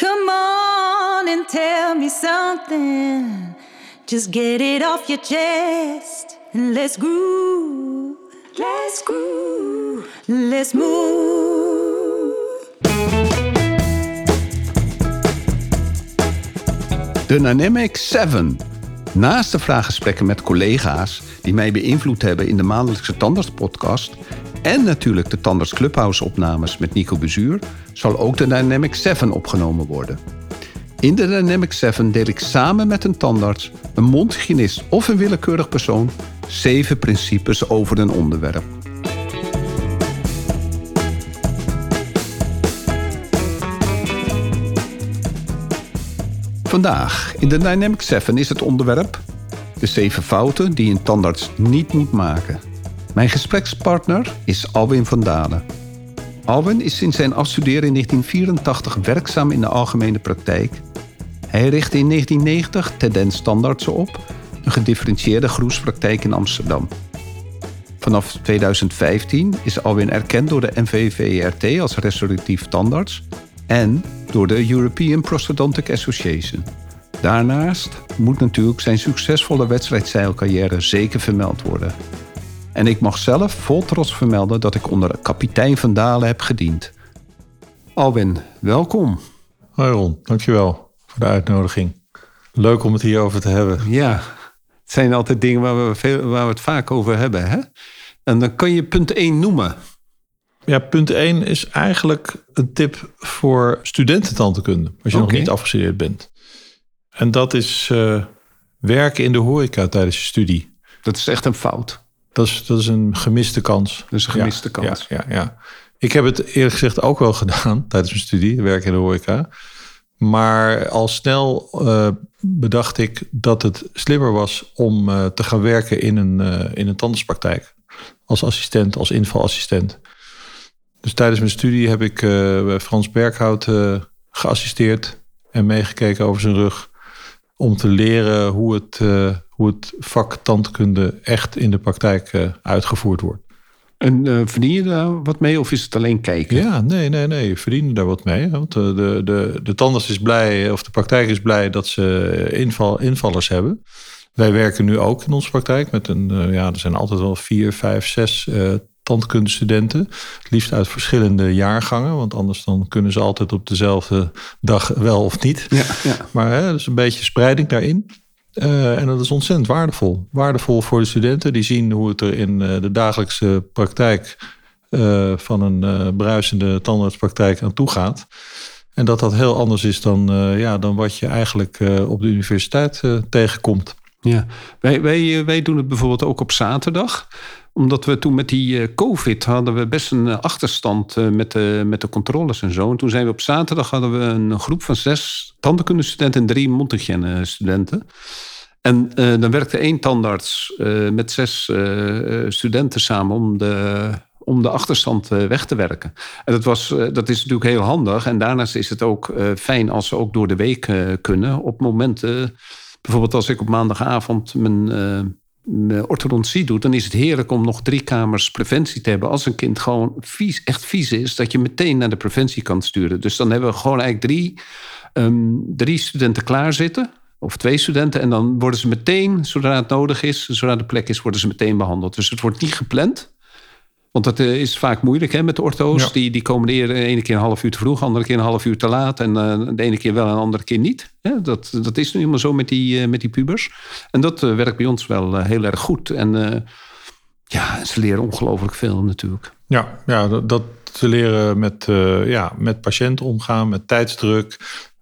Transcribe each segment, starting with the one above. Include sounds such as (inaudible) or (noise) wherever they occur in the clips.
Come on and tell me something. Just get it off your chest and let's groove. Let's groove. Let's move. Dynamic 7. Naast de vraaggesprekken met collega's die mij beïnvloed hebben in de maandelijkse tandartspodcast en natuurlijk de Tandarts Clubhouse opnames met Nico Bezuur, zal ook de Dynamic 7 opgenomen worden. In de Dynamic 7 deel ik samen met een tandarts, een mondhygiënist of een willekeurig persoon zeven principes over een onderwerp. Vandaag in de Dynamic 7 is het onderwerp de zeven fouten die een tandarts niet moet maken. Mijn gesprekspartner is Alwin van Dalen. Alwin is sinds zijn afstuderen in 1984 werkzaam in de algemene praktijk. Hij richtte in 1990 Tendens Tandartsen op, een gedifferentieerde groepspraktijk in Amsterdam. Vanaf 2015 is Alwin erkend door de NVVRT als restauratief tandarts en door de European Prosthodontic Association. Daarnaast moet natuurlijk zijn succesvolle wedstrijdzeilcarrière zeker vermeld worden. En ik mag zelf vol trots vermelden dat ik onder kapitein Van Dalen heb gediend. Alwin, welkom. Hoi Ron, dankjewel voor de uitnodiging. Leuk om het hierover te hebben. Ja, het zijn altijd dingen waar we, veel, waar we het vaak over hebben. Hè? En dan kan je punt 1 noemen. Ja, punt 1 is eigenlijk een tip voor studententandheelkunde. Als je nog niet afgestudeerd bent. En dat is eh, werken in de horeca tijdens je studie. Dat is echt een fout. Dat is, dat is een gemiste kans. Is een gemiste Ja, kans. Ja, ja, ja. Ik heb het eerlijk gezegd ook wel (laughs) gedaan tijdens mijn studie, werken in de horeca. Maar al snel eh, bedacht ik dat het slimmer was om eh, te gaan werken in een, eh, in een tandartspraktijk. Als assistent, als invalassistent. Dus tijdens mijn studie heb ik bij Frans Berghout geassisteerd en meegekeken over zijn rug. Om te leren hoe het, hoe het vak tandkunde echt in de praktijk eh, uitgevoerd wordt. En eh, verdien je daar wat mee of is het alleen kijken? Ja, nee, nee, nee. Je verdient daar wat mee. Want de, de, de, de tandarts is blij, of de praktijk is blij dat ze inval, invallers hebben. Wij werken nu ook in onze praktijk met een, eh, ja, er zijn altijd wel vier, vijf, zes eh tandkundestudenten. Het liefst uit verschillende jaargangen, want anders dan kunnen ze altijd op dezelfde dag wel of niet. Ja, ja. Maar hè, dus een beetje spreiding daarin. Eh, en dat is ontzettend waardevol. Waardevol voor de studenten die zien hoe het er in eh, de dagelijkse praktijk eh, van een bruisende tandartspraktijk aan toe gaat. En dat dat heel anders is dan, ja, dan wat je eigenlijk op de universiteit tegenkomt. Ja, wij, wij doen het bijvoorbeeld ook op zaterdag. Omdat we toen met die eh, COVID hadden we best een eh, achterstand eh, met, de, met de controles en zo. En toen zijn we op zaterdag hadden we een groep van zes tandheelkundestudenten en drie mondhygiëne studenten. En dan werkte één tandarts met zes studenten samen om de, om de achterstand weg te werken. En dat, was, dat is natuurlijk heel handig. En daarnaast is het ook fijn als ze ook door de week kunnen. Op momenten, bijvoorbeeld als ik op maandagavond mijn orthodontie doe... dan is het heerlijk om nog drie kamers preventie te hebben. Als een kind gewoon vies, echt vies is... dat je meteen naar de preventie kan sturen. Dus dan hebben we gewoon eigenlijk drie, ehm, drie studenten klaarzitten... Of twee studenten. En dan worden ze meteen, zodra het nodig is, zodra de plek is, worden ze meteen behandeld. Dus het wordt niet gepland. Want dat eh, is vaak moeilijk hè, met de ortho's. Ja. Die, die komen de ene- keer een half uur te vroeg, de andere keer een half uur te laat. En eh, de ene keer wel en de andere keer niet. Dat, dat is nu helemaal zo met die, eh, met die pubers. En dat werkt bij ons wel heel erg goed. En ja, ze leren ongelooflijk veel natuurlijk. Ja, ja dat, dat te leren met, ja, met patiënten omgaan, met tijdsdruk.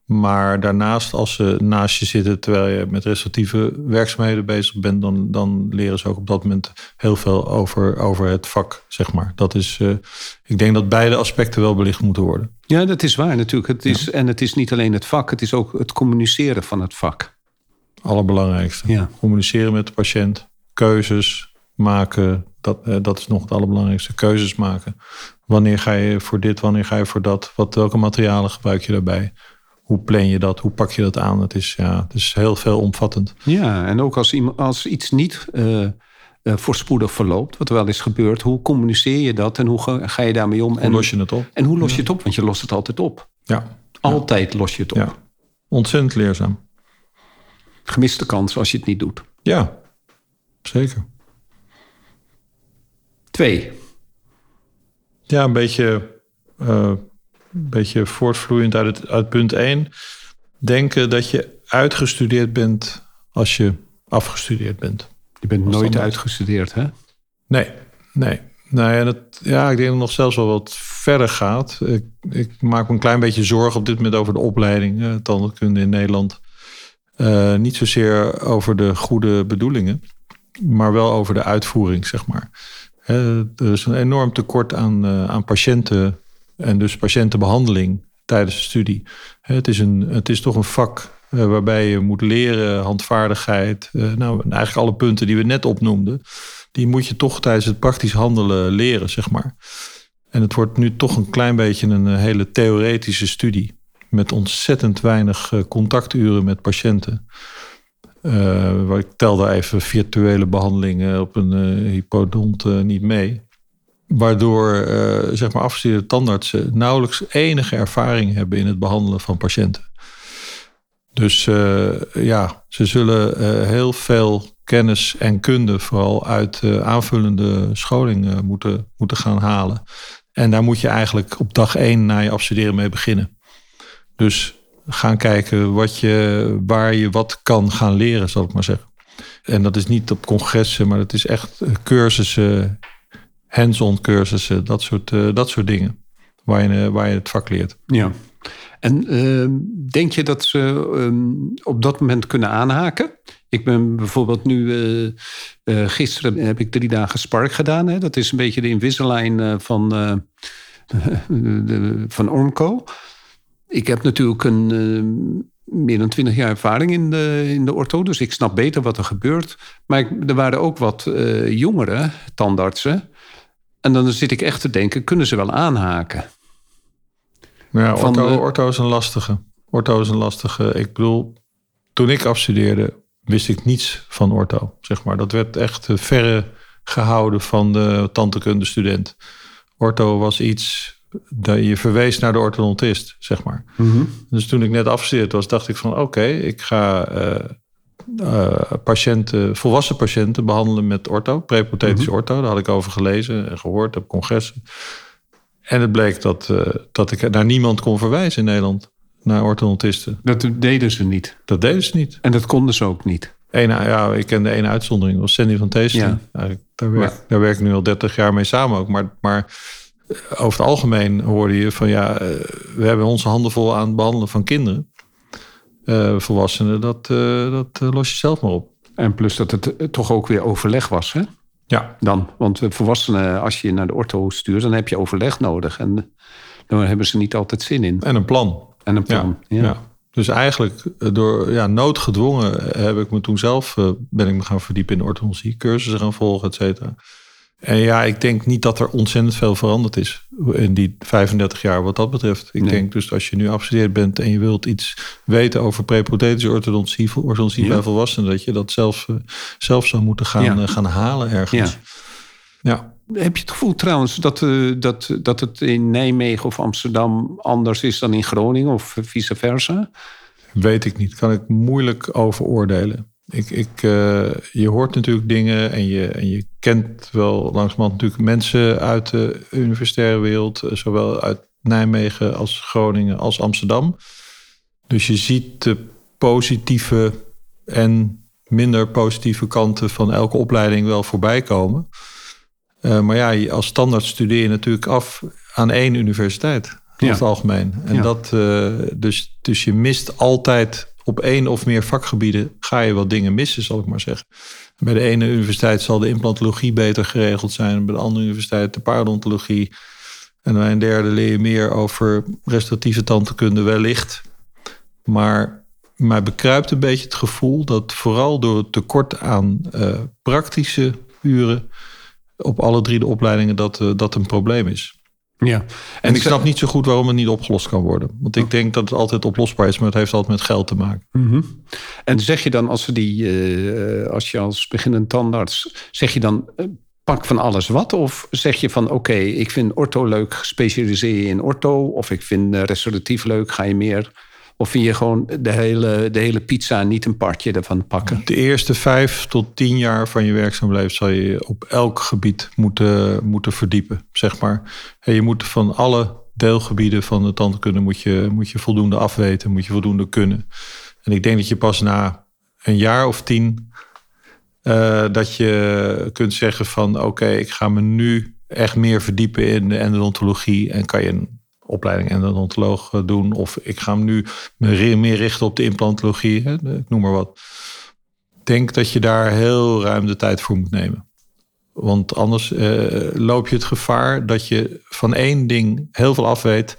Maar daarnaast, als ze naast je zitten terwijl je met restauratieve werkzaamheden bezig bent, dan, dan leren ze ook op dat moment heel veel over, over het vak, zeg maar. Dat is, eh, ik denk dat beide aspecten wel belicht moeten worden. Ja, dat is waar natuurlijk. Het is, En het is niet alleen het vak, het is ook het communiceren van het vak. Allerbelangrijkste. Ja. Communiceren met de patiënt, keuzes maken, dat, eh, dat is nog het allerbelangrijkste. Keuzes maken. Wanneer ga je voor dit, wanneer ga je voor dat? Wat, welke materialen gebruik je daarbij? Hoe plan je dat? Hoe pak je dat aan? Het is, ja, het is heel veel omvattend. Ja, en ook als, iemand, als iets niet eh, eh, voorspoedig verloopt, wat er wel is gebeurd, hoe communiceer je dat en hoe ga, ga je daarmee om? Hoe en, los je het op? En hoe los je het op? Want je lost het altijd op. Ja, Altijd los je het op. Ja. Ontzettend leerzaam. Gemiste kans als je het niet doet. Ja, zeker. Twee. Ja, een beetje, eh, een beetje voortvloeiend uit, het, uit punt 1. Denken dat je uitgestudeerd bent als je afgestudeerd bent. Je bent nooit dan- uitgestudeerd, hè? Nee, nee. Nou ja, dat, ja, ik denk dat het nog zelfs wel wat verder gaat. Ik, ik maak me een klein beetje zorgen op dit moment over de opleiding eh, tandheelkunde in Nederland. Eh, niet zozeer over de goede bedoelingen, maar wel over de uitvoering, zeg maar. Hè, er is een enorm tekort aan, eh, aan patiënten en dus patiëntenbehandeling tijdens de studie. Het, is een, het is toch een vak eh, waarbij je moet leren, handvaardigheid. eh, nou, en eigenlijk alle punten die we net opnoemden die moet je toch tijdens het praktisch handelen leren, zeg maar. En het wordt nu toch een klein beetje een eh, hele theoretische studie. Met ontzettend weinig contacturen met patiënten. Waar ik tel daar even virtuele behandelingen op een hypodont niet mee. Waardoor eh, zeg maar afgestudeerde tandartsen nauwelijks enige ervaring hebben in het behandelen van patiënten. Dus eh, ja, ze zullen eh, heel veel kennis en kunde vooral uit aanvullende scholing moeten, moeten gaan halen. En daar moet je eigenlijk op dag één na je afstuderen mee beginnen. Dus gaan kijken wat je, waar je wat kan gaan leren, zal ik maar zeggen. En dat is niet op congressen, maar dat is echt cursussen, hands-on cursussen, dat soort, eh, dat soort dingen. Waar je, eh, waar je het vak leert. Ja. En ehm, denk je dat ze ehm, op dat moment kunnen aanhaken? Ik ben bijvoorbeeld nu, eh, gisteren heb ik drie dagen Spark gedaan. Hè? Dat is een beetje de Invisalign eh, van, (laughs) de- van Ormco. Ik heb natuurlijk een, eh, meer dan twintig jaar ervaring in de, in de ortho. Dus ik snap beter wat er gebeurt. Maar er waren ook wat jongere tandartsen. En dan zit ik echt te denken, kunnen ze wel aanhaken? Ja, Van ortho, de- ortho is een lastige. Ortho is een lastige. Ik bedoel, toen ik afstudeerde, wist ik niets van ortho. Zeg maar. Dat werd echt eh, verre gehouden van de tandheelkunde student. Ortho was iets dat je verwees naar de orthodontist, zeg maar. Dus toen ik net afgestudeerd was, dacht ik van oké, ik ga eh, eh, patiënten, volwassen patiënten behandelen met ortho, preprothetische ortho. Daar had ik over gelezen en gehoord op congressen. En het bleek dat, eh, dat ik naar niemand kon verwijzen in Nederland, naar orthodontisten. Dat deden ze niet. Dat deden ze niet. En dat konden ze ook niet. Eén, ja, ik ken de ene uitzondering, dat was Sandy van Teesten. Ja. Daar, werk, daar werk ik nu al 30 jaar mee samen ook. Maar, maar eh, over het algemeen hoorde je van ja, we hebben onze handen vol aan het behandelen van kinderen. Eh, volwassenen, dat, eh, dat eh, los je zelf maar op. En plus dat het toch ook weer overleg was, hè? Ja, Dan. Want volwassenen, als je naar de ortho stuurt, dan heb je overleg nodig. En daar hebben ze niet altijd zin in. en een plan. En een plan. ja. Ja. Dus eigenlijk door ja, noodgedwongen heb ik me toen zelf ben ik me gaan verdiepen in orthodontie, cursussen gaan volgen, et cetera. En ja, ik denk niet dat er ontzettend veel veranderd is in die 35 jaar wat dat betreft. Ik Nee. denk dus als je nu afgestudeerd bent en je wilt iets weten over preprothetische orthodontie, orthodontie Ja. bij volwassenen, dat je dat zelf, eh, zelf zou moeten gaan, Ja. eh, gaan halen ergens. Ja. ja. Heb je het gevoel trouwens dat, eh, dat, dat het in Nijmegen of Amsterdam anders is dan in Groningen of vice versa? Weet ik niet. Kan ik moeilijk over oordelen. Ik, ik, eh, je hoort natuurlijk dingen en je, en je kent wel langzamerhand natuurlijk mensen uit de universitaire wereld, eh, zowel uit Nijmegen als Groningen als Amsterdam. Dus je ziet de positieve en minder positieve kanten van elke opleiding wel voorbij komen. Eh, maar ja, als standaard studeer je natuurlijk af aan één universiteit. In Ja. het algemeen. En Ja. dat, dus, dus je mist altijd op één of meer vakgebieden ga je wat dingen missen, zal ik maar zeggen. Bij de ene universiteit zal de implantologie beter geregeld zijn. Bij de andere universiteit de parodontologie. En bij een derde leer je meer over restauratieve tandheelkunde wellicht. Maar mij bekruipt een beetje het gevoel dat vooral door het tekort aan eh, praktische uren op alle drie de opleidingen dat, eh, dat een probleem is. Ja. En ik snap niet zo goed waarom het niet opgelost kan worden. Want ik denk dat het altijd oplosbaar is, maar het heeft altijd met geld te maken. Mhm. En zeg je dan als, we die, eh, als je als beginnend tandarts, zeg je dan, eh, pak van alles wat? Of zeg je van oké, ik vind ortho leuk, specialiseer je in ortho. Of ik vind uh, restauratief leuk, ga je meer... Of vind je gewoon de hele, de hele pizza niet een partje ervan pakken? De eerste vijf tot tien jaar van je werkzaam leven zal je op elk gebied moeten, moeten verdiepen, zeg maar. En je moet van alle deelgebieden van de tandheelkunde moet je, moet je voldoende afweten, moet je voldoende kunnen. En ik denk dat je pas na een jaar of tien uh, dat je kunt zeggen van oké, ik ga me nu echt meer verdiepen in de endodontologie en kan je een opleiding endodontoloog eh, doen of ik ga me nu meer richten op de implantologie, hè, ik noem maar wat. Denk dat je daar heel ruim de tijd voor moet nemen. Want anders uh, loop je het gevaar dat je van één ding heel veel afweet,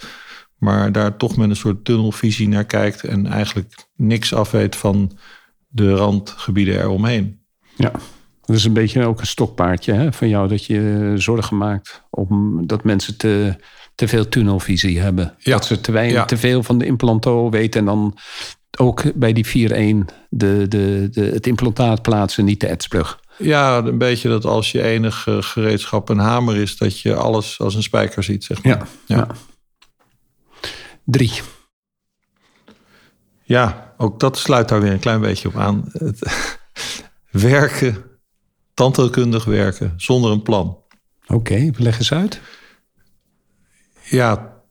maar daar toch met een soort tunnelvisie naar kijkt en eigenlijk niks afweet van de randgebieden eromheen. Ja, dat is een beetje ook een stokpaardje hè, van jou dat je zorgen maakt om dat mensen te, te veel tunnelvisie hebben. Ja. Dat ze te, weinig, te veel van de implanto weten en dan ook bij die 4-1 de, de, de, het implantaat plaatsen, niet de etsplug. Ja, een beetje dat als je enige gereedschap een hamer is, dat je alles als een spijker ziet, zeg maar. Ja. ja. Drie. Ja, ook dat sluit daar weer een klein beetje op aan. (laughs) werken, tandheelkundig werken, zonder een plan. Oké, leg eens uit. Ja,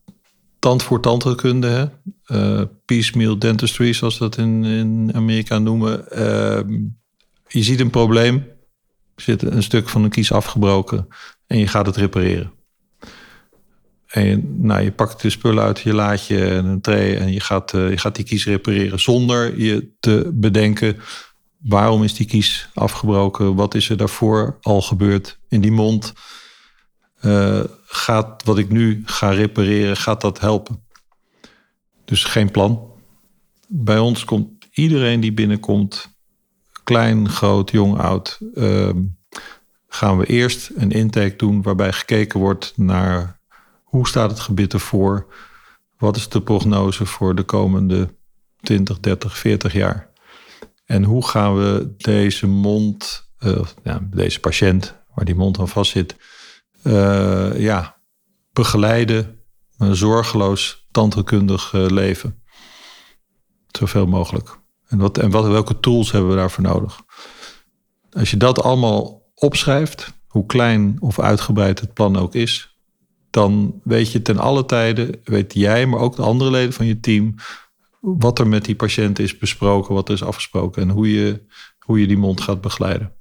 tand voor tandheelkunde, uh, piecemeal dentistry, zoals dat in, in Amerika noemen. Uh, je ziet een probleem, er zit een stuk van een kies afgebroken en je gaat het repareren. En je, nou, je pakt de spullen uit je laadje en een tray en je gaat, uh, je gaat die kies repareren zonder je te bedenken waarom is die kies afgebroken? Wat is er daarvoor al gebeurd in die mond? Uh, gaat wat ik nu ga repareren, gaat dat helpen? Dus geen plan. Bij ons komt iedereen die binnenkomt, klein, groot, jong, oud, uh, gaan we eerst een intake doen waarbij gekeken wordt naar hoe staat het gebied ervoor? Wat is de prognose voor de komende 20, 30, 40 jaar? En hoe gaan we deze mond, uh, deze patiënt waar die mond aan vast zit, uh, ja, begeleiden, een zorgeloos tandheelkundig uh, leven. Zoveel mogelijk. En, wat, en wat, welke tools hebben we daarvoor nodig? Als je dat allemaal opschrijft, hoe klein of uitgebreid het plan ook is, dan weet je ten alle tijden, weet jij, maar ook de andere leden van je team, wat er met die patiënt is besproken, wat er is afgesproken en hoe je, hoe je die mond gaat begeleiden.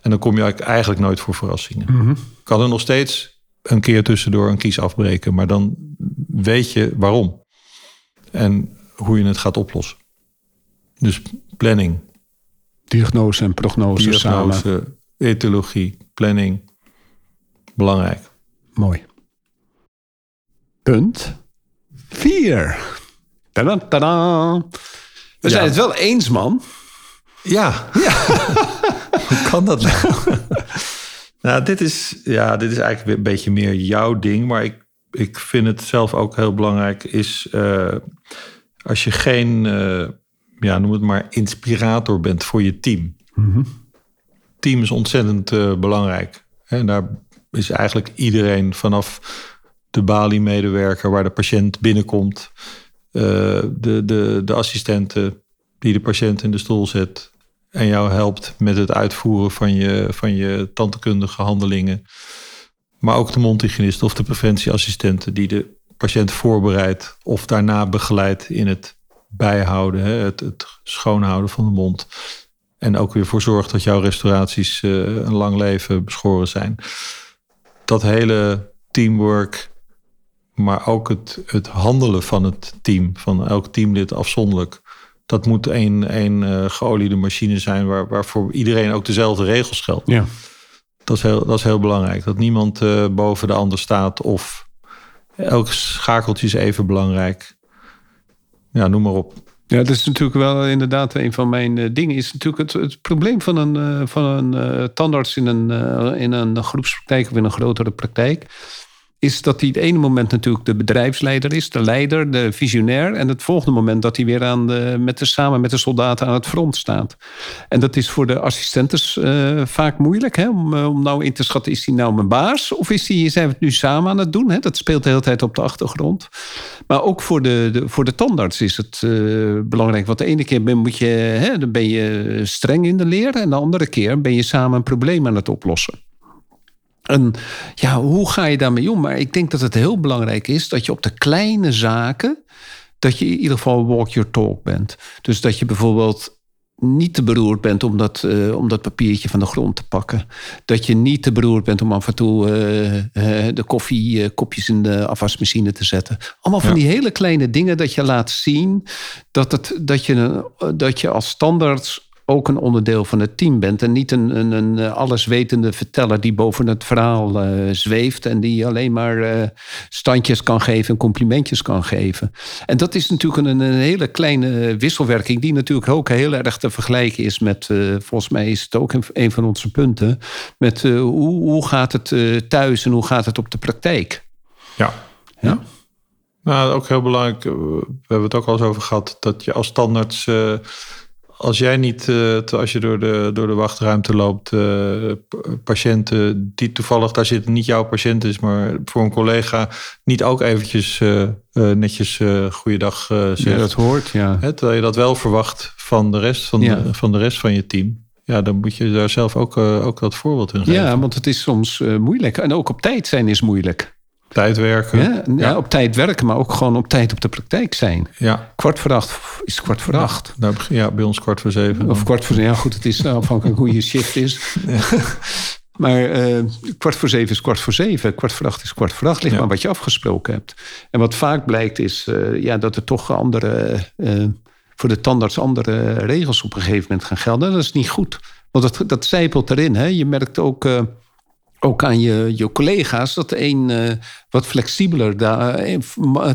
En dan kom je eigenlijk nooit voor verrassingen. Mm Kan er nog steeds een keer tussendoor een kies afbreken, maar dan weet je waarom en hoe je het gaat oplossen. Dus planning. Diagnose en prognose Diagnose, samen. etologie, planning. Belangrijk. Mooi. Punt 4. Tada, tada. We zijn het wel eens, man. Ja. ja. (laughs) Hoe kan dat nou? (laughs) nou, dit is, ja, dit is eigenlijk een beetje meer jouw ding. Maar ik, ik vind het zelf ook heel belangrijk. Is uh, als je geen, uh, ja, noem het maar, inspirator bent voor je team. Mm Team is ontzettend uh, belangrijk. En daar is eigenlijk iedereen vanaf de balie-medewerker waar de patiënt binnenkomt uh, de, de, de assistente die de patiënt in de stoel zet en jou helpt met het uitvoeren van je, van je tandheelkundige handelingen. Maar ook de mondhygiënist of de preventieassistente die de patiënt voorbereidt of daarna begeleidt in het bijhouden, het, schoonhouden van de mond. En ook weer voor zorgt dat jouw restauraties uh, een lang leven beschoren zijn. Dat hele teamwork maar ook het, het handelen van het team, van elk teamlid afzonderlijk. Dat moet een, een uh, geoliede machine zijn waar, waarvoor iedereen ook dezelfde regels geldt. Ja. Dat, is heel, dat is heel belangrijk. Dat niemand uh, boven de ander staat of elk schakeltje is even belangrijk. Ja, noem maar op. Ja, dat is natuurlijk wel inderdaad een van mijn uh, dingen. Is natuurlijk het, het probleem van een, van een tandarts in een, in een groepspraktijk of in een grotere praktijk is dat hij het ene moment natuurlijk de bedrijfsleider is, de leider, de visionair. En het volgende moment dat hij weer aan de, met de, samen met de soldaten aan het front staat. En dat is voor de assistentes uh, vaak moeilijk. Hè? Om, uh, om nou in te schatten, is hij nou mijn baas? Of is hij, zijn we het nu samen aan het doen? Hè? Dat speelt de hele tijd op de achtergrond. Maar ook voor de, voor de tandarts is het uh, belangrijk. Want de ene keer ben, moet je, hè, dan ben je streng in de leer. En de andere keer ben je samen een probleem aan het oplossen. En ja, hoe ga je daarmee om? Maar ik denk dat het heel belangrijk is dat je op de kleine zaken, dat je in ieder geval walk your talk bent. Dus dat je bijvoorbeeld niet te beroerd bent om dat, uh, om dat papiertje van de grond te pakken. Dat je niet te beroerd bent om af en toe uh, uh, de koffiekopjes in de afwasmachine te zetten. Allemaal van ja. die hele kleine dingen dat je laat zien dat, het, dat, je, dat je als standaard ook een onderdeel van het team bent. En niet een, een, een alleswetende verteller die boven het verhaal uh, zweeft. En die alleen maar uh, standjes kan geven en complimentjes kan geven. En dat is natuurlijk een, een hele kleine wisselwerking. Die natuurlijk ook heel erg te vergelijken is met. Uh, volgens mij is het ook een, een van onze punten. Met hoe, hoe gaat het thuis en hoe gaat het op de praktijk? Ja. ja. Nou, ook heel belangrijk. We hebben het ook al eens over gehad. Dat je als standaards als jij niet, uh, als je door de, door de wachtruimte loopt, uh, patiënten die toevallig daar zitten, niet jouw patiënt is, maar voor een collega, niet ook eventjes uh, netjes goeiedag zegt. Ja, dat hoort, ja. Hè, terwijl je dat wel verwacht van de rest van, ja. de, van de rest van je team. Ja, dan moet je daar zelf ook, ook dat voorbeeld in geven. Ja, want het is soms moeilijk. En ook op tijd zijn is moeilijk. Tijd werken. Ja, op tijd werken, maar ook gewoon op tijd op de praktijk zijn. Ja. Kwart voor acht is kwart voor acht. Ja, ja bij ons kwart voor zeven. Of kwart voor zeven. Ja, goed, het is afhankelijk hoe je shift is. (laughs) maar uh, kwart voor zeven is kwart voor zeven. Kwart voor acht is kwart voor acht. Ligt maar wat je afgesproken hebt. En wat vaak blijkt is uh, ja, dat er toch andere... Uh, voor de tandarts andere regels op een gegeven moment gaan gelden. Dat is niet goed. Want dat, dat zijpelt erin. Hè? Je merkt ook ook aan je, je collega's, dat de een uh, wat flexibeler, daar, uh,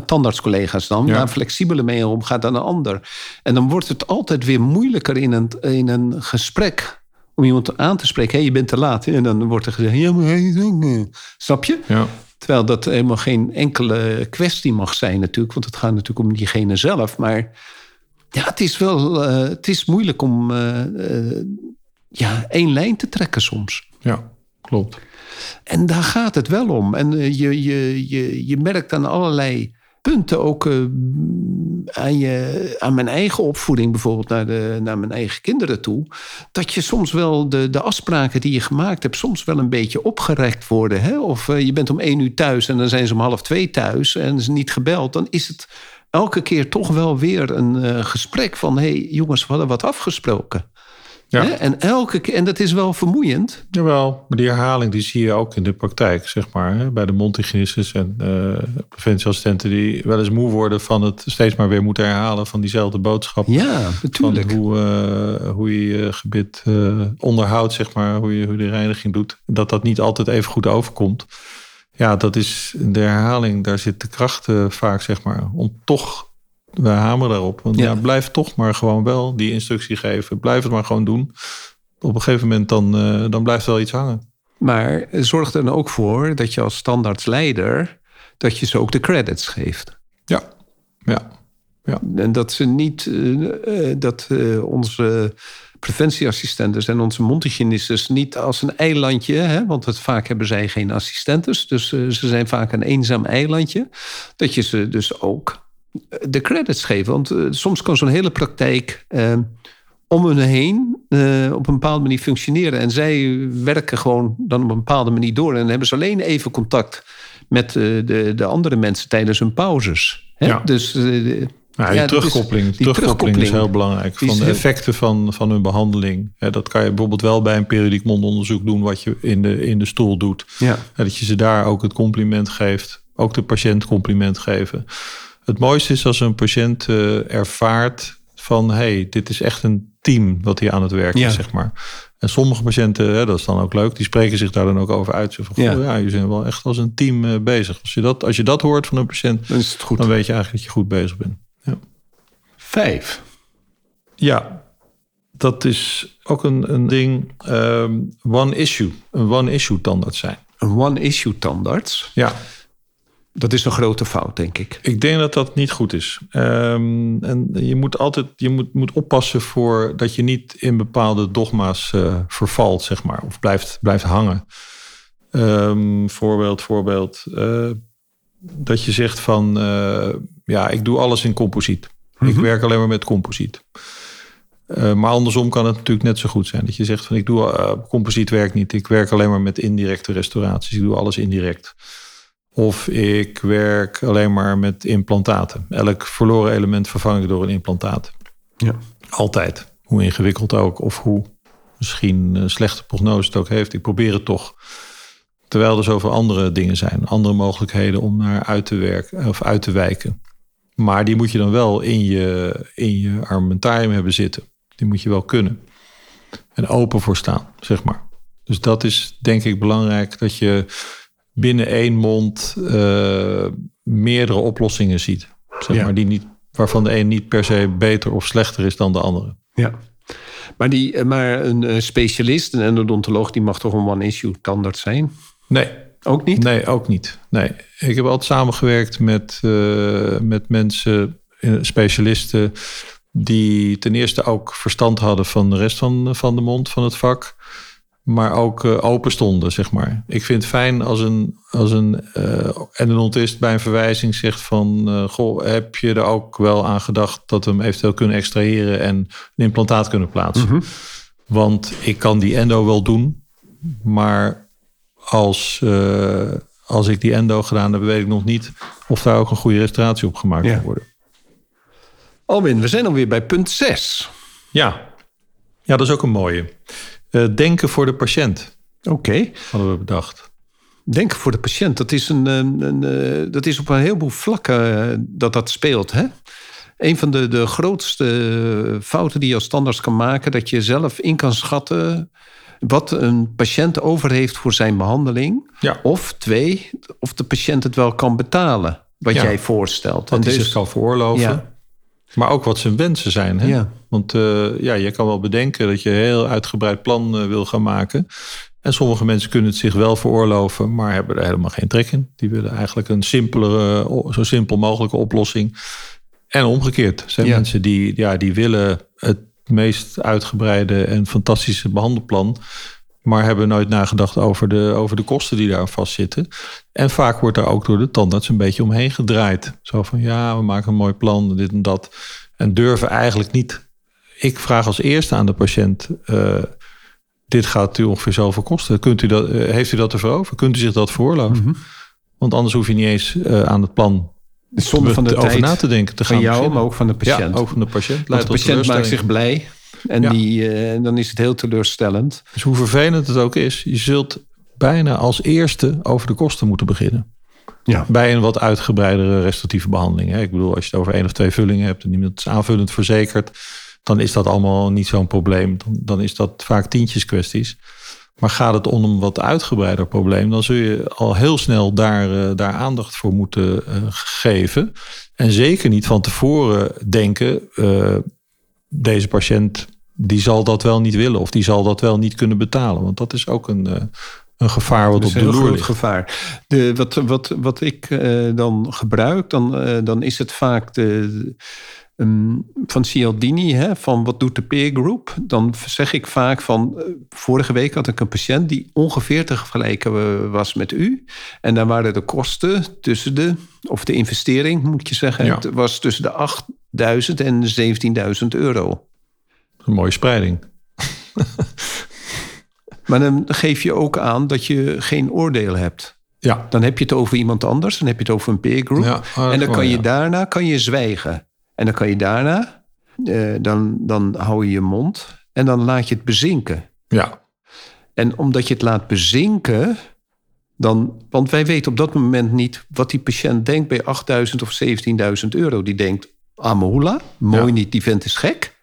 tandartscollega's dan, ja. daar flexibeler mee omgaat dan de ander. En dan wordt het altijd weer moeilijker in een, in een gesprek om iemand aan te spreken. Hé, hey, je bent te laat. En dan wordt er gezegd, ja, maar hij. Snap je? Ja. Terwijl dat helemaal geen enkele kwestie mag zijn natuurlijk. Want het gaat natuurlijk om diegene zelf. Maar ja, het is wel... het is moeilijk om ja, één lijn te trekken soms. Ja, klopt. En daar gaat het wel om. En je, je, je, je merkt aan allerlei punten ook uh, aan, je, aan mijn eigen opvoeding, bijvoorbeeld naar, de, naar mijn eigen kinderen toe, dat je soms wel de, de afspraken die je gemaakt hebt, soms wel een beetje opgerekt worden. Hè? Of uh, je bent om één uur thuis en dan zijn ze om half twee thuis en is niet gebeld. Dan is het elke keer toch wel weer een gesprek van: hé hey, jongens, we hadden wat afgesproken. Ja. En elke keer, en dat is wel vermoeiend. Jawel, maar die herhaling die zie je ook in de praktijk, zeg maar. Hè? Bij de mondhygiënistes en uh, preventieassistenten die wel eens moe worden van het steeds maar weer moeten herhalen van diezelfde boodschap. Ja, natuurlijk. Van hoe, uh, hoe je je gebit uh, onderhoudt, zeg maar, hoe je, hoe je de reiniging doet. Dat dat niet altijd even goed overkomt. Ja, dat is de herhaling, daar zit de kracht vaak, zeg maar, om toch we hameren daarop. Want ja. ja. blijf toch maar gewoon wel die instructie geven. Blijf het maar gewoon doen. Op een gegeven moment dan, uh, dan blijft wel iets hangen. Maar zorg er dan ook voor dat je als standaardsleider... dat je ze ook de credits geeft. Ja, ja. ja. En dat ze niet... Uh, dat uh, onze preventieassistenten en onze mondhygiënistes niet als een eilandje, hè, want het, vaak hebben zij geen assistentes, dus uh, ze zijn vaak een eenzaam eilandje, dat je ze dus ook de credits geven. Want uh, soms kan zo'n hele praktijk uh, om hun heen uh, op een bepaalde manier functioneren. En zij werken gewoon dan op een bepaalde manier door. En dan hebben ze alleen even contact met de, de andere mensen tijdens hun pauzes. Hè? Ja. Dus ja, die, ja, terugkoppeling, is, die terugkoppeling is heel belangrijk. Van de effecten van, van hun behandeling. Dat kan je bijvoorbeeld wel bij een periodiek mondonderzoek doen... wat je in de, in de stoel doet. Ja. dat je ze daar ook het compliment geeft. Ook de patiënt compliment geven. Het mooiste is als een patiënt uh, ervaart van... hey, dit is echt een team wat hier aan het werken ja. is, zeg maar. En sommige patiënten, hè, dat is dan ook leuk... die spreken zich daar dan ook over uit. Zo van, ja. Ja, je bent wel echt als een team uh, bezig. Als je, dat, als je dat hoort van een patiënt... Dan, is het goed. dan weet je eigenlijk dat je goed bezig bent. Ja. Vijf. Ja, dat is ook een, een ding. Um, one issue. Een one issue tandarts zijn. Een one issue tandarts? Ja. Dat is een grote fout, denk ik. Ik denk dat dat niet goed is. Ehm, en je moet altijd je moet, moet oppassen voor dat je niet in bepaalde dogma's uh, vervalt, zeg maar, of blijft, blijft hangen. Um, voorbeeld, voorbeeld. Uh, dat je zegt van uh, ja, ik doe alles in composiet. Ik Mhm. werk alleen maar met composiet. Uh, maar andersom kan het natuurlijk net zo goed zijn. Dat je zegt van ik doe uh, composiet werk niet. Ik werk alleen maar met indirecte restauraties. Ik doe alles indirect. Of ik werk alleen maar met implantaten. Elk verloren element vervang ik door een implantaat. Ja. Altijd. Hoe ingewikkeld ook. Of hoe misschien een slechte prognose het ook heeft. Ik probeer het toch. Terwijl er zoveel andere dingen zijn. Andere mogelijkheden om naar uit te werken of uit te wijken. Maar die moet je dan wel in je, in je armamentarium hebben zitten. Die moet je wel kunnen. En open voor staan, zeg maar. Dus dat is denk ik belangrijk dat je binnen één mond uh, meerdere oplossingen ziet. Zeg Ja. maar, die niet, waarvan de een niet per se beter of slechter is dan de andere. Ja. Maar, die, eh, maar een eh, specialist, een endodontoloog, die mag toch een one-issue standaard zijn? Nee, Ook niet? Nee, ook niet. Nee. Ik heb altijd samengewerkt met, uh, met mensen, eh, specialisten, die ten eerste ook verstand hadden van de rest van, van de mond, van het vak. Maar ook uh, open stonden, zeg maar. Ik vind het fijn als een, als een uh, endodontist bij een verwijzing zegt van... Uh, goh, heb je er ook wel aan gedacht dat we hem eventueel kunnen extraheren... en een implantaat kunnen plaatsen? Mhm. Want ik kan die endo wel doen, maar als, uh, als ik die endo gedaan heb, weet ik nog niet of daar ook een goede restauratie op gemaakt Ja. kan worden. Alwin, we zijn alweer bij punt 6. Ja, ja dat is ook een mooie. Uh, denken voor de patiënt, Oké. hadden we bedacht. Denken voor de patiënt, dat is, een, een, een, eh, dat is op een heleboel vlakken eh, dat dat speelt. Hè? Een van de, de grootste fouten die je als standaard kan maken, dat je zelf in kan schatten wat een patiënt over heeft voor zijn behandeling. Ja. Of twee, of de patiënt het wel kan betalen, wat Ja. jij voorstelt. Wat hij dus- zich kan veroorloven. Ja. Maar ook wat zijn wensen zijn. Hè? Ja. Want uh, ja, je kan wel bedenken dat je een heel uitgebreid plan uh, wil gaan maken. En sommige mensen kunnen het zich wel veroorloven, maar hebben er helemaal geen trek in. Die willen eigenlijk een simpelere, zo simpel mogelijke oplossing. En omgekeerd zijn Ja. mensen die, ja, die willen het meest uitgebreide en fantastische behandelplan. Maar hebben nooit nagedacht over de, over de kosten die daar vastzitten. En vaak wordt daar ook door de tandarts een beetje omheen gedraaid. Zo van ja, we maken een mooi plan, dit en dat. En durven eigenlijk niet. Ik vraag als eerste aan de patiënt: uh, dit gaat u ongeveer zoveel kosten. Kunt u dat, uh, heeft u dat ervoor over? Kunt u zich dat veroorloven? Mhm. Want anders hoef je niet eens uh, aan het plan Zonder van de over tijd na te denken. Te van gaan jou, beginnen. maar ook van de patiënt. Ja, ook van de patiënt. Want de patiënt maakt zich blij. En Ja. die, eh, dan is het heel teleurstellend. Dus hoe vervelend het ook is, je zult bijna als eerste over de kosten moeten beginnen. Ja. Bij een wat uitgebreidere restauratieve behandeling. Hè. Ik bedoel, als je het over één of twee vullingen hebt en iemand is aanvullend verzekerd, dan is dat allemaal niet zo'n probleem. Dan, dan is dat vaak tientjes kwesties. Maar gaat het om een wat uitgebreider probleem, dan zul je al heel snel daar, uh, daar aandacht voor moeten uh, geven. En zeker niet van tevoren denken, uh, deze patiënt die zal dat wel niet willen of die zal dat wel niet kunnen betalen. Want dat is ook een, uh, een gevaar wat op de een loer groot ligt. gevaar. De, wat, wat, wat ik uh, dan gebruik, dan, uh, dan is het vaak de, um, van Cialdini, hè, van wat doet de peer group? Dan zeg ik vaak van, vorige week had ik een patiënt die ongeveer te vergelijken was met u. En dan waren de kosten tussen de, of de investering moet je zeggen, Ja. het was tussen de 8000 en de 17.000 euro. Een mooie spreiding. (laughs) Maar dan geef je ook aan dat je geen oordeel hebt. Ja. Dan heb je het over iemand anders, dan heb je het over een peer group. Ja, ah, en dan wel, kan je ja. daarna kan je zwijgen. En dan kan je daarna, eh, dan, dan hou je je mond en dan laat je het bezinken. Ja. En omdat je het laat bezinken, dan, want wij weten op dat moment niet wat die patiënt denkt bij 8000 of 17.000 euro. Die denkt, Amahula, mooi Ja. niet, die vent is gek.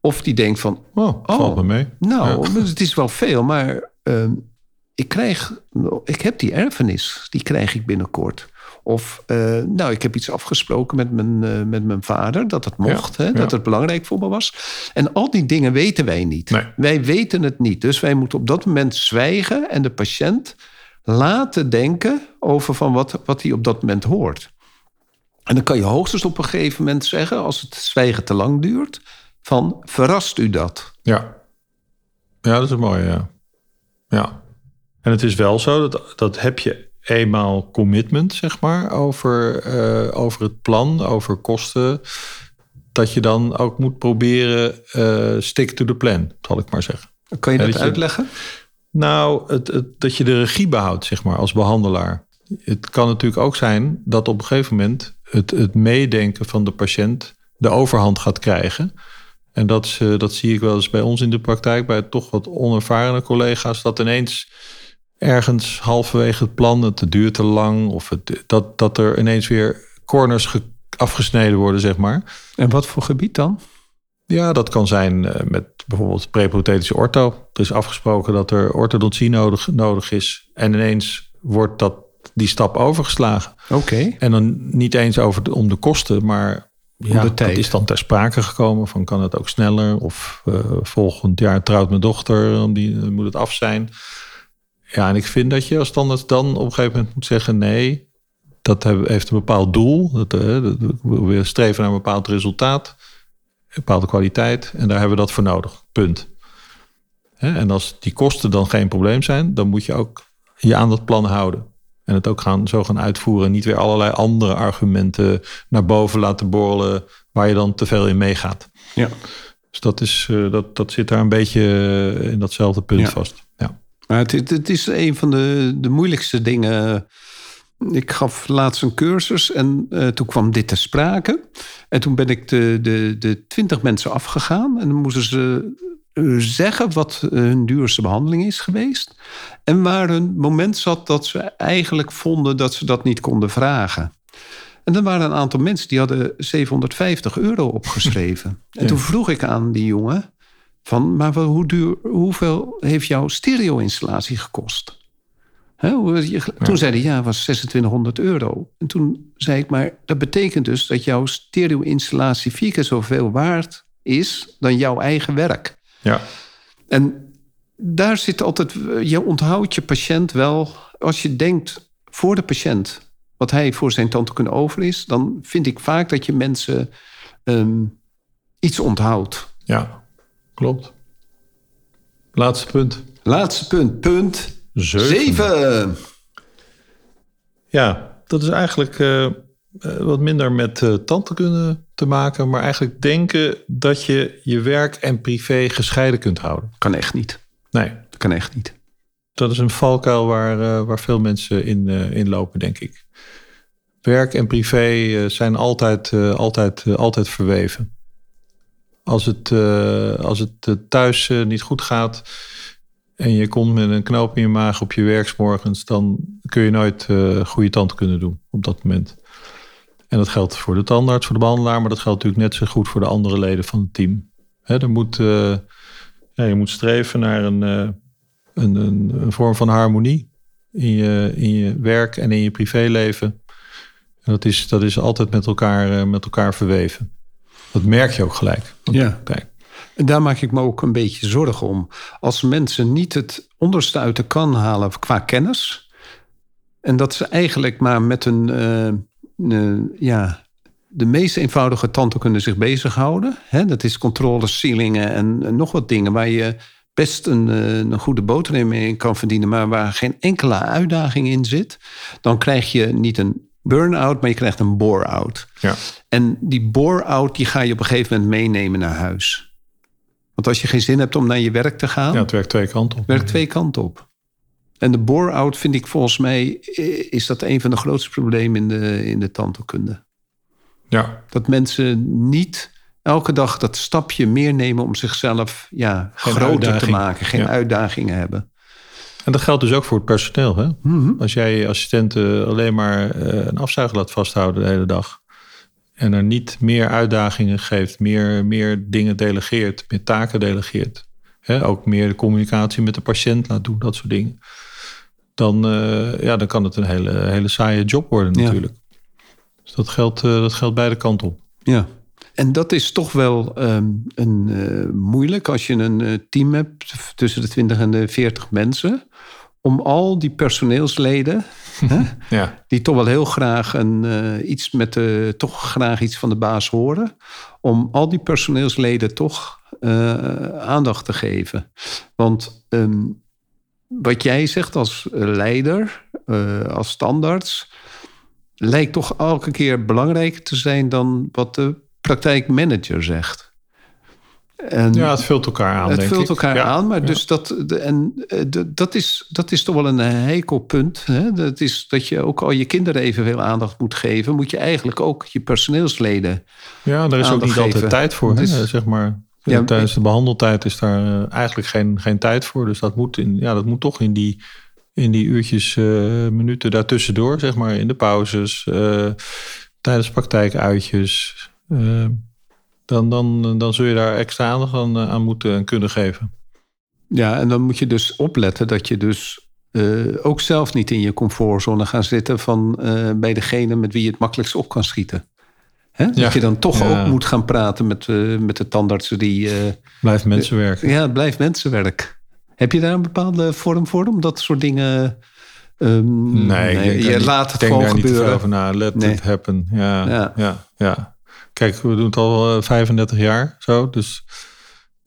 Of die denkt van, Oh, valt me mee. nou, het is wel veel, maar ehm, ik krijg, ik heb die erfenis, die krijg ik binnenkort. Of, eh, nou, ik heb iets afgesproken met mijn, eh, met mijn vader, dat het mocht, Ja, hè, ja. dat het belangrijk voor me was. En al die dingen weten wij niet. Nee. Wij weten het niet, dus wij moeten op dat moment zwijgen en de patiënt laten denken over van wat, wat hij op dat moment hoort. En dan kan je hoogstens op een gegeven moment zeggen, als het zwijgen te lang duurt, van verrast u dat? Ja. Ja, dat is mooi, ja. Ja. En het is wel zo, dat, dat heb je eenmaal commitment, zeg maar, over, eh, over het plan, over kosten, dat je dan ook moet proberen uh, stick to the plan, zal ik maar zeggen. Kan je dat, uitleggen? Nou, het, het, dat je de regie behoudt, zeg maar, als behandelaar. Het kan natuurlijk ook zijn dat op een gegeven moment het, het meedenken van de patiënt de overhand gaat krijgen. En dat, is, eh, dat zie ik wel eens bij ons in de praktijk, bij toch wat onervarene collega's, dat ineens ergens halverwege het plan, het duurt te lang, of het, dat, dat er ineens weer corners ge- afgesneden worden, zeg maar. En wat voor gebied dan? Ja, dat kan zijn eh, met bijvoorbeeld preprothetische ortho. Er is afgesproken dat er orthodontie nodig, nodig is. En ineens wordt dat, die stap overgeslagen. Oké. En dan niet eens over de, om de kosten, maar ja, de tijd. dat is dan ter sprake gekomen. Van kan het ook sneller? Of eh, volgend jaar trouwt mijn dochter, dan die, moet het af zijn. Ja, en ik vind dat je als standaard dan op een gegeven moment moet zeggen... nee, dat heeft een bepaald doel. Dat, eh, dat- we streven naar een bepaald resultaat, een bepaalde kwaliteit. En daar hebben we dat voor nodig. Punt. En als die kosten dan geen probleem zijn... dan moet je ook je aan dat plan houden. En het ook gaan, zo gaan uitvoeren. En niet weer allerlei andere argumenten naar boven laten borrelen... waar je dan te veel in meegaat. Ja. Dus dat, is, eh, dat, dat zit daar een beetje eh, in datzelfde punt Ja. vast. Ja. Maar het, het- het is een van de, de moeilijkste dingen. Ik gaf laatst een cursus en eh, toen kwam dit ter sprake. En toen ben ik de, de, de twintig mensen afgegaan. En dan moesten ze zeggen wat hun duurste behandeling is geweest. En waar hun moment zat dat ze eigenlijk vonden dat ze dat niet konden vragen. En dan waren een aantal mensen die hadden 750 euro opgeschreven. (laughs) En toen vroeg ik aan die jongen van, maar hoe duur, hoeveel heeft jouw stereo-installatie gekost? Toen zei hij, ja, het was 2600 euro. En toen zei ik, maar dat betekent dus dat jouw stereo-installatie vier keer zoveel waard is dan jouw eigen werk. Ja. En daar zit altijd, je onthoudt je patiënt wel, als je denkt voor de patiënt wat hij voor zijn tandheelkunde over is, dan vind ik vaak dat je mensen ehm, iets onthoudt. Ja, klopt. Laatste punt. Laatste punt, punt Zeven. zeven. Ja, dat is eigenlijk eh, eh, wat minder met uh, tandheelkunde te maken, maar eigenlijk denken dat je je werk en privé gescheiden kunt houden. Kan echt niet. Nee, Dat kan echt niet. dat is een valkuil waar, eh, waar veel mensen in, in lopen, denk ik. Werk en privé eh, zijn altijd, altijd, altijd verweven. Als het, als het thuis niet goed gaat en je komt met een knoop in je maag op je werksmorgens, dan kun je nooit goede tand kunnen doen op dat moment. En dat geldt voor de tandarts, voor de behandelaar, maar dat geldt natuurlijk net zo goed voor de andere leden van het team. Er moet, eh, ja, je moet streven naar een, eh, een, een, een vorm van harmonie in je, in je werk en in je privéleven. En dat is, dat is altijd met elkaar, eh, met elkaar verweven. Dat merk je ook gelijk. Ja. Kijk. En daar maak ik me ook een beetje zorgen om. Als mensen niet het onderste uit de kan halen qua kennis. En dat ze eigenlijk maar met een, ja, de meest eenvoudige tandheelkunde zich bezighouden. Hè, dat is controles, sealingen en, en nog wat dingen waar je best een, eh, een goede boterham in kan verdienen, maar waar geen enkele uitdaging in zit. Dan krijg je niet een burn-out, maar je krijgt een bore-out. Ja. En die bore-out die ga je op een gegeven moment meenemen naar huis. Want als je geen zin hebt om naar je werk te gaan, ja, het werkt twee kanten op. werkt twee kanten op. En de bore-out vind ik volgens mij, eh, is dat een van de grootste problemen in de, in de tandheelkunde. Ja, Dat mensen niet elke dag dat stapje meer nemen om zichzelf ja, Geen groter te maken. Geen Ja. uitdagingen hebben. en dat geldt dus ook voor het personeel. Hè? Mhm. Als jij je assistenten alleen maar eh, een afzuiger laat vasthouden de hele dag. En er niet meer uitdagingen geeft, meer, meer dingen delegeert, meer taken delegeert. Hè? Ook meer de communicatie met de patiënt laat doen, dat soort dingen. Dan, eh, ja, dan kan het een hele, hele saaie job worden Ja. natuurlijk. Dus dat geldt, eh, dat geldt beide kanten op. Ja. En dat is toch wel ehm, een, eh, moeilijk als je een team hebt tussen de 20 en de 40 mensen. om al die personeelsleden, (laughs) hè, Ja. die toch wel heel graag een, iets met de, toch graag iets van de baas horen, om al die personeelsleden toch aandacht te geven. Want ehm, wat jij zegt als leider, eh, als standaards, lijkt toch elke keer belangrijker te zijn dan wat de praktijkmanager zegt. En ja, het vult elkaar aan, het denk vult ik. elkaar Ja. aan, maar Ja. dus dat, en, eh, dat, is, dat is toch wel een heikel punt. Hè? Dat is dat je ook al je kinderen evenveel aandacht moet geven, moet je eigenlijk ook je personeelsleden. Ja, daar is ook niet altijd tijd voor. hè. Dus- zeg maar. Ja, Tijdens de behandeltijd is daar eh, eigenlijk geen, geen tijd voor. Dus dat moet, in, ja, dat moet toch in die, in die uurtjes, eh, minuten daartussendoor, zeg maar, in de pauzes, eh, tijdens praktijkuitjes. dan, dan, dan zul je daar extra aandacht aan, aan moeten en kunnen geven. Ja, en dan moet je dus opletten dat je dus ook zelf niet in je comfortzone gaan zitten van bij degene met wie je het makkelijkst op kan schieten. Hè? Ja. Dat je dan toch Ja. ook moet gaan praten met, eh, met de tandartsen die. eh, Blijft mensenwerk. Ja, het blijft mensenwerk. Heb je daar een bepaalde vorm voor om dat soort dingen. ehm, Nee, denk je niet- laat het denk gewoon daar niet gebeuren. over na. Let Nee. it happen. Ja, Ja. ja. Ja, Kijk, we doen het al eh, 35 jaar zo. Dus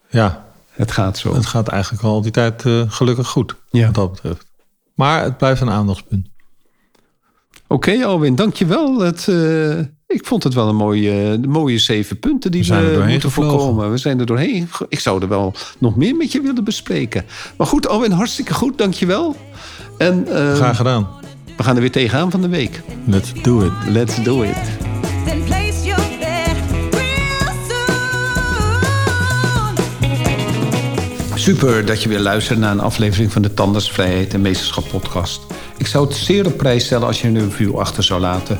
ja, Het gaat zo. het gaat eigenlijk al die tijd eh, gelukkig goed. Ja. Wat dat betreft. Maar het blijft een aandachtspunt. Oké, Alwin, dankjewel. Het, eh, ik vond het wel een mooie, mooie zeven punten die We we, zijn er doorheen moeten gevlogen. voorkomen. We zijn er doorheen. Ik zou er wel nog meer met je willen bespreken. Maar goed, Alwin, hartstikke goed. Dankjewel. En eh, Graag gedaan. we gaan er weer tegenaan van de week. Let's do it. Let's do it. Super dat je weer luistert naar een aflevering van de Tandartsvrijheid en Meesterschap podcast. Ik zou het zeer op prijs stellen als je een review achter zou laten.